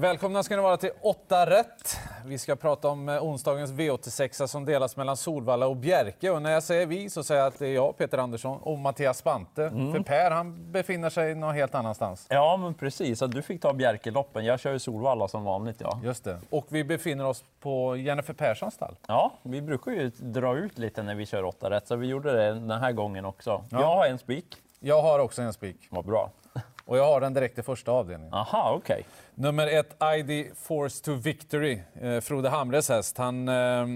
Välkomna ska ni vara till 8 rätt. Vi ska prata om eh, onsdagens V86 som delas mellan Solvalla och Bjerke. Och när jag säger vi så säger jag att det är jag, Peter Andersson, och Mattias Spante. Mm. För Per han befinner sig någon helt annanstans. Ja, men precis. Du fick ta Bjerkeloppen. Jag kör ju Solvalla som vanligt. Ja. Just det. Och vi befinner oss på Jennifer Perssons stall. ja, vi brukar ju dra ut lite när vi kör 8 rätt, så vi gjorde det den här gången också. Jag har en spik. Jag har också en spik. Vad bra. Och jag har den direkt i första avdelningen. Aha, okej. Nummer ett, ID Force to Victory. Eh, Frode Hamres häst. Han, eh,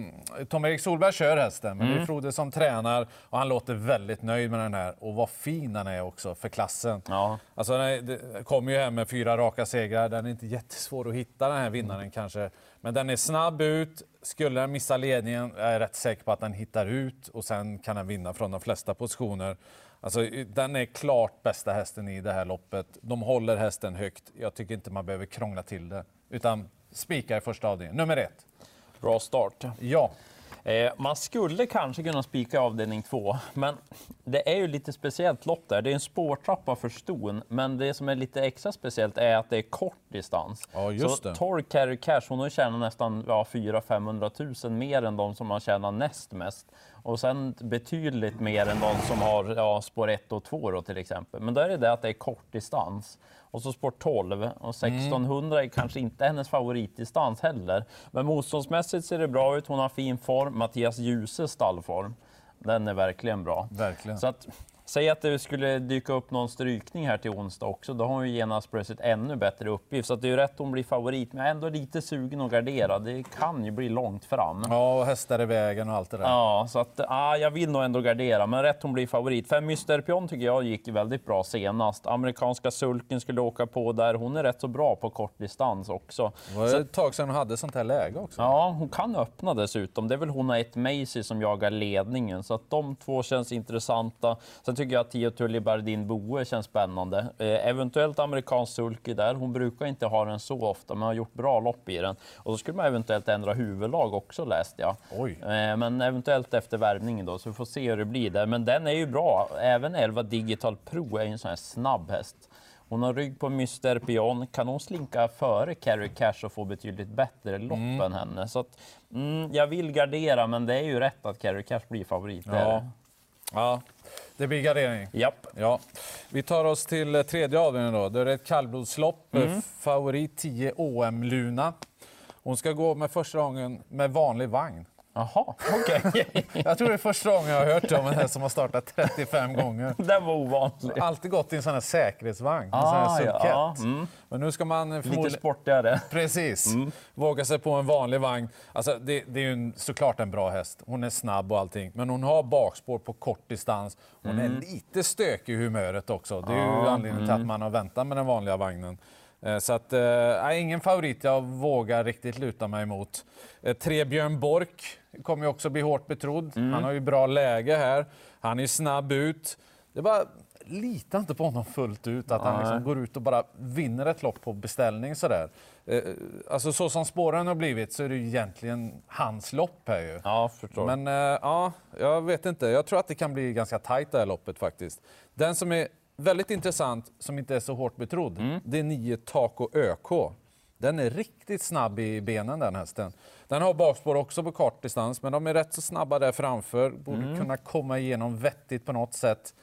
Tom-Erik Solberg kör hästen, men det är Frode som tränar och han låter väldigt nöjd med den här. Och vad fin han är också för klassen. Ja. Alltså, den kommer ju hem med fyra raka segrar. Den är inte jättesvår att hitta den här vinnaren kanske. Men den är snabb ut. Skulle den missa ledningen, jag är rätt säker på att den hittar ut och sen kan den vinna från de flesta positioner. Alltså, den är klart bästa hästen i det här loppet. De håller hästen högt. Jag tycker inte man behöver krångla till det. Utan spika i första avdelningen. Nummer ett. Bra start. Ja. Eh, man skulle kanske kunna spika avdelning två, men det är ju lite speciellt lopp där. Det är en spårtrappa för ston, men det som är lite extra speciellt är att det är kort distans. Ja, just Så det. Torr Carry Cash, hon har tjänat nästan ja, 400-500 000 mer än de som har tjänat näst mest. Och sen betydligt mer än de som har ja, spår 1 och 2 då, till exempel. Men då är det det att det är kort distans. Och så spår 12 och 1600 är kanske inte hennes favoritdistans heller. Men motståndsmässigt ser det bra ut. Hon har fin form. Mattias Djuse stallform. Den är verkligen bra. Verkligen. Så att, säg att det skulle dyka upp någon strykning här till onsdag också. Då har hon ju genast plötsligt ännu bättre uppgift. Så det är ju rätt hon blir favorit, men jag är ändå lite sugen att gardera. Det kan ju bli långt fram. Ja, och hästar i vägen och allt det där. Ja, så att, ah, jag vill nog ändå gardera, men rätt hon blir favorit. Fem Mr Pion tycker jag gick väldigt bra senast. Amerikanska sulken skulle åka på där. Hon är rätt så bra på kort distans också. Det var ett tag sedan hon hade sånt här läge också. Ja, hon kan öppna dessutom. Det är väl hon och ett Macy som jagar ledningen, så att de två känns intressanta. Sen tycker jag att Tio Tulli Bardin Boe känns spännande. Eh, eventuellt amerikansk sulky där. Hon brukar inte ha den så ofta, men har gjort bra lopp i den. Och så skulle man eventuellt ändra huvudlag också läste jag. Oj. Eh, men eventuellt efter värvningen då, så vi får se hur det blir där. Men den är ju bra. Även 11 Digital Pro är ju en sån här snabb häst. Hon har rygg på Mr Pion. Kan hon slinka före Carrie Cash och få betydligt bättre lopp än henne? Så att, mm, jag vill gardera, men det är ju rätt att Carrie Cash blir favorit. Ja. Det. Ja, det blir gardering. Japp. Ja. Vi tar oss till eh, tredje avdelningen då. Då är det ett kallblodslopp. Mm. Eh, Favorit 10 OM Luna. Hon ska gå med första gången med vanlig vagn. Jaha, okej. Jag tror det är första gången jag har hört om en häst som har startat 35 gånger. Den var ovanlig. Alltid gått i en sån här säkerhetsvagn, en Ah, sån här ja, subket. ja, mm. Men nu ska man eh, Lite förmodligen... sportigare. Precis. Mm. Våga sig på en vanlig vagn. Alltså, det, det är ju en, såklart en bra häst. Hon är snabb och allting. Men hon har bakspår på kort distans. Hon Mm. är lite stökig i humöret också. Det är ju anledningen till att man har väntat med den vanliga vagnen. Eh, Så att, eh, nej, ingen favorit jag vågar riktigt luta mig emot. Eh, Tre Björn Bork kommer ju också bli hårt betrodd. Han har ju bra läge här. Han är snabb ut. Det är bara lita inte på honom fullt ut, att han liksom går ut och bara vinner ett lopp på beställning sådär. Eh, Alltså så som spåren har blivit så är det ju egentligen hans lopp här ju. Ja, förstår. Men eh, ja, jag vet inte. Jag tror att det kan bli ganska tajt det här loppet faktiskt. Den som är väldigt intressant, som inte är så hårt betrodd, Mm. det är 9 Taco ÖK. Den är riktigt snabb i benen den hästen. Den har bakspår också på kort distans, men de är rätt så snabba där framför. Borde Mm. kunna komma igenom vettigt på något sätt.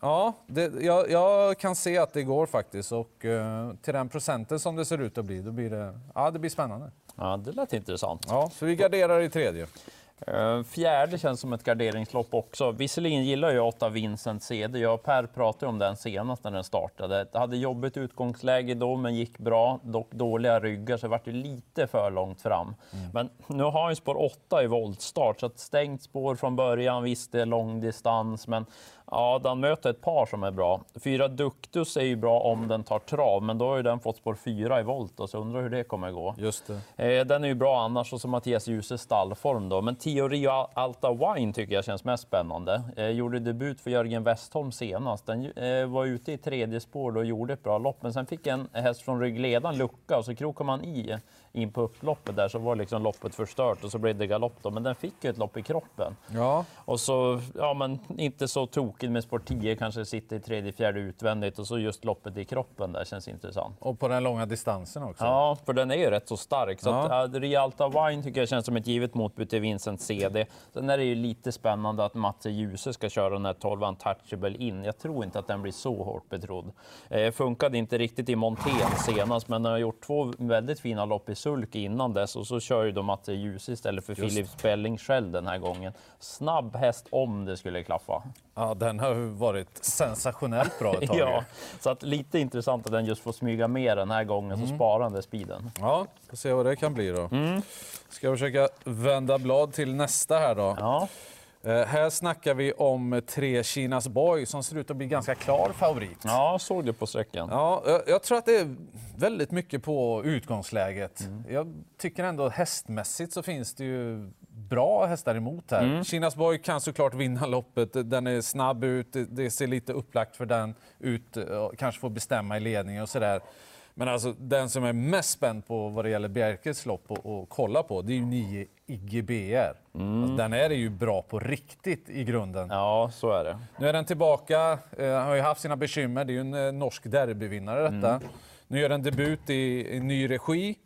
Ja, det, jag, jag kan se att det går faktiskt och eh, till den procenten som det ser ut att bli, då blir det, ja, det blir spännande. Ja, det lät intressant. Ja, så vi garderar i tredje. Eh, Fjärde känns som ett garderingslopp också. Visserligen gillar jag 8 Vincent CD. Jag och Per pratade om den senast när den startade. Det hade jobbigt utgångsläge då, men gick bra. Dock dåliga ryggar, så det vart lite för långt fram. Men nu har han spår 8 i voltstart, så stängt spår från början. Visst, det är lång distans, men ja, den möter ett par som är bra. Fyra Duktus är ju bra om den tar trav, men då har ju den fått spår 4 i volt, då, så undrar hur det kommer gå. Just det. Eh, Den är ju bra annars, och så Mattias Djuse stallform då. Men 10 Rio Alta Wine tycker jag känns mest spännande. Eh, gjorde debut för Jörgen Westholm senast. Den eh, var ute i tredje spår och gjorde ett bra lopp, men sen fick en häst från ryggledaren lucka och så krokade man i in på upploppet där så var liksom loppet förstört och så blev det galopp då. Men den fick ju ett lopp i kroppen. Ja. Och så, ja men inte så tokigt med sport 10, kanske sitter i tredje, fjärde utvändigt och så just loppet i kroppen där känns intressant. Och på den långa distansen också. Ja, för den är ju rätt så stark. Så Ja. att, uh, Rialta Wine tycker jag känns som ett givet motbud till Vincent CD. Sen är det ju lite spännande att Mats Djuse ska köra den här 12 Untouchable in. Jag tror inte att den blir så hårt betrodd. Eh, funkade inte riktigt i Montén senast, men den har gjort två väldigt fina lopp i sulk innan dess och så kör ju då Mats Djuse istället för Filip Spelling själv den här gången. Snabb häst om det skulle klaffa. Ja, den har varit sensationellt bra ett tag. Ja, så att lite intressant att den just får smyga med den här gången, Mm. så sparar den där speeden. Ja, får se vad det kan bli då. Mm. Ska jag försöka vända blad till nästa här då. Ja. Eh, här snackar vi om tre Kinas Boy som ser ut att bli ganska klar favorit. Ja, såg du på sträckan. Ja, jag, jag tror att det är väldigt mycket på utgångsläget. Mm. Jag tycker ändå hästmässigt så finns det ju bra hästar emot här. Mm. Kinas Boy kan såklart vinna loppet. Den är snabb ut, det, det ser lite upplagt för den ut, eh, kanske får bestämma i ledningen och sådär. Men alltså den som är mest spänd på vad det gäller Bjerkes lopp och, och kolla på, det är ju 9 Iggy BR. Alltså, den är ju bra på riktigt i grunden. Ja, så är det. Nu är den tillbaka. Eh, Han har ju haft sina bekymmer. Det är ju en eh, norsk derbyvinnare detta. Nu gör den debut i, i ny regi.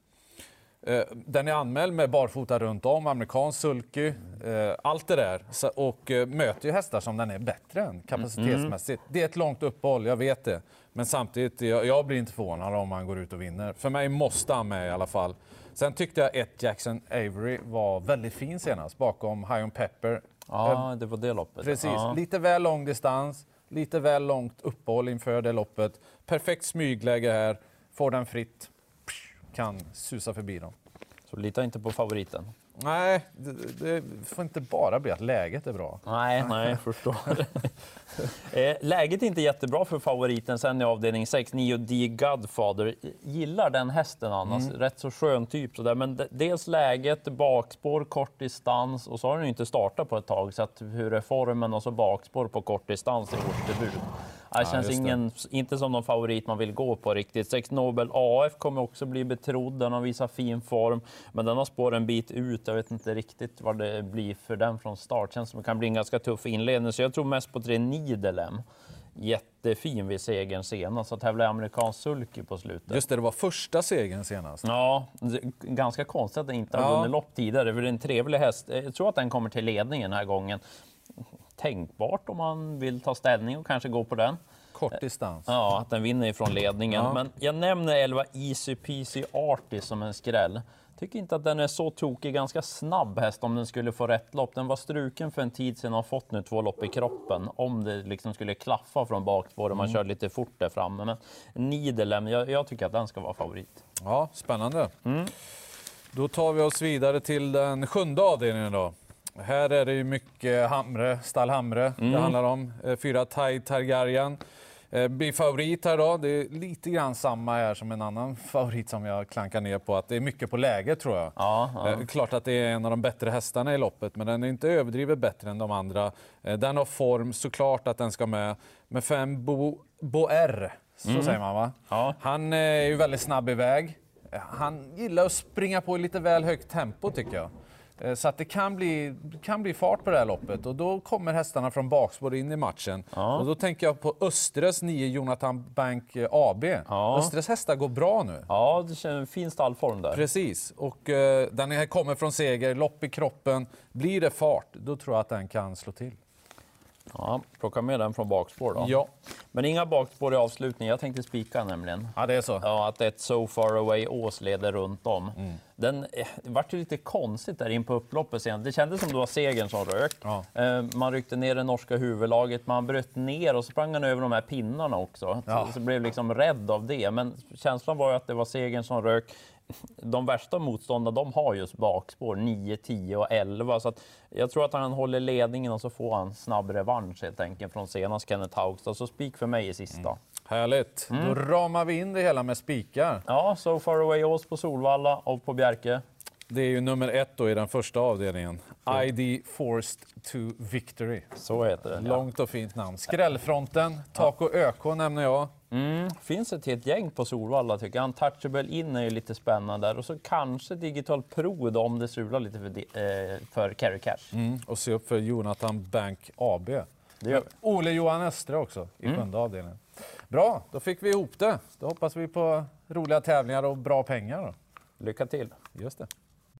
Eh, Den är anmäld med barfota runt om, amerikansk sulky, eh, allt det där. Och eh, möter ju hästar som den är bättre än kapacitetsmässigt. Det är ett långt uppehåll, jag vet det. Men samtidigt, jag, jag blir inte förvånad om han går ut och vinner. För mig måste han med i alla fall. Sen tyckte jag ett Jackson Avery var väldigt fin senast bakom High on Pepper. Ja, det var det loppet. Precis, Ja. lite väl lång distans, lite väl långt uppehåll inför det loppet. Perfekt smygläge här, får den fritt, kan susa förbi dem. Så lita inte på favoriten. Nej, det, det får inte bara bli att läget är bra. Nej, nej, förstår. Eh, Läget är inte jättebra för favoriten sen i avdelning 6, 9 D Godfather. Gillar den hästen annars, Mm. rätt så skön typ sådär. Men de- dels läget, bakspår, kort distans och så har den inte startat på ett tag. Så att hur är formen och så bakspår på kort distans i årsdebut. Det känns det. ingen, inte som någon favorit man vill gå på riktigt. 6 Nobel AF kommer också bli betrodd. Den har visat fin form, men den har spår en bit ut. Jag vet inte riktigt vad det blir för den från start. Känns som det kan bli en ganska tuff inledning, så jag tror mest på 3 Nidelem. Jättefin vid segern senast, så tävlar amerikansk sulky på slutet. Just det, det var första segern senast. Ja, ganska konstigt att den inte har Ja. vunnit lopp tidigare, för det är en trevlig häst. Jag tror att den kommer till ledningen den här gången. Tänkbart om man vill ta ställning och kanske gå på den. Kort distans. Ja, att den vinner ifrån ledningen. Ja. Men jag nämner 11 Easy Peasy Artis som en skräll. Tycker inte att den är så tokig, ganska snabb häst om den skulle få rätt lopp. Den var struken för en tid sedan och har fått nu två lopp i kroppen. Om det liksom skulle klaffa från bakspår och man kör lite fort där framme. Men Nidelem, jag, jag tycker att den ska vara favorit. Ja, spännande. Mm. Då tar vi oss vidare till den sjunde avdelningen då. Här är det ju mycket Hamre, stall Hamre Mm. det handlar om. Eh, Fyra Tide Targaryen. Eh, Blir favorit här då. Det är lite grann samma här som en annan favorit som jag klankar ner på. Att det är mycket på läge tror jag. Ja, ja. Eh, Klart att det är en av de bättre hästarna i loppet, men den är inte överdrivet bättre än de andra. Den har form, såklart att den ska med. Med fem Bo, Boer, så säger man va? Mm. Ja. Han är ju väldigt snabb iväg. Han gillar att springa på i lite väl högt tempo tycker jag. Eh, Så att det kan bli, kan bli fart på det här loppet och då kommer hästarna från bakspår in i matchen. Och då tänker jag på Östres 9 Jonathan Bank eh, AB. Ja. Östres hästar går bra nu. Ja, det känns fin stallform där. Precis, och eh, den här kommer från seger, lopp i kroppen. Blir det fart, då tror jag att den kan slå till. Ja, plocka med den från bakspår då. Ja, Men inga bakspår i avslutningen. Jag tänkte spika nämligen. ja det är så. Ja, att ett So Far Away Ås leder runt om. Mm. Den, eh, det vart ju lite konstigt där in på upploppet sen. Det kändes som det var segern som rök. Ja. Eh, Man ryckte ner det norska huvudlaget, man bröt ner och så sprang han över de här pinnarna också. Ja. Så, så blev liksom rädd av det. Men känslan var ju att det var segern som rök. De värsta motståndarna de har just bakspår 9, 10 och 11. Så jag tror att han håller ledningen och så får han snabb revansch helt enkelt från senast Kenneth Haugstad. Så spik för mig i sista. Härligt. Då ramar vi in det hela med spikar. Ja, So Far Away Ås på Solvalla och på Bjerke. Det är ju nummer ett då i den första avdelningen. ID Forced to Victory. Så heter den. Långt och fint namn. Skrällfronten, Taco ÖK nämner jag. Mm, finns ett helt gäng på Solvalla tycker jag. Untouchable in är ju lite spännande där. Och så kanske Digital Pro då, om det strular lite för, eh, för Carry Cash. Mm. Och se upp för Jonathan Bank AB. Ole Johan Östre också i Mm. sjunde avdelningen. Bra, då fick vi ihop det. Då hoppas vi på roliga tävlingar och bra pengar. Då. Lycka till! Just det.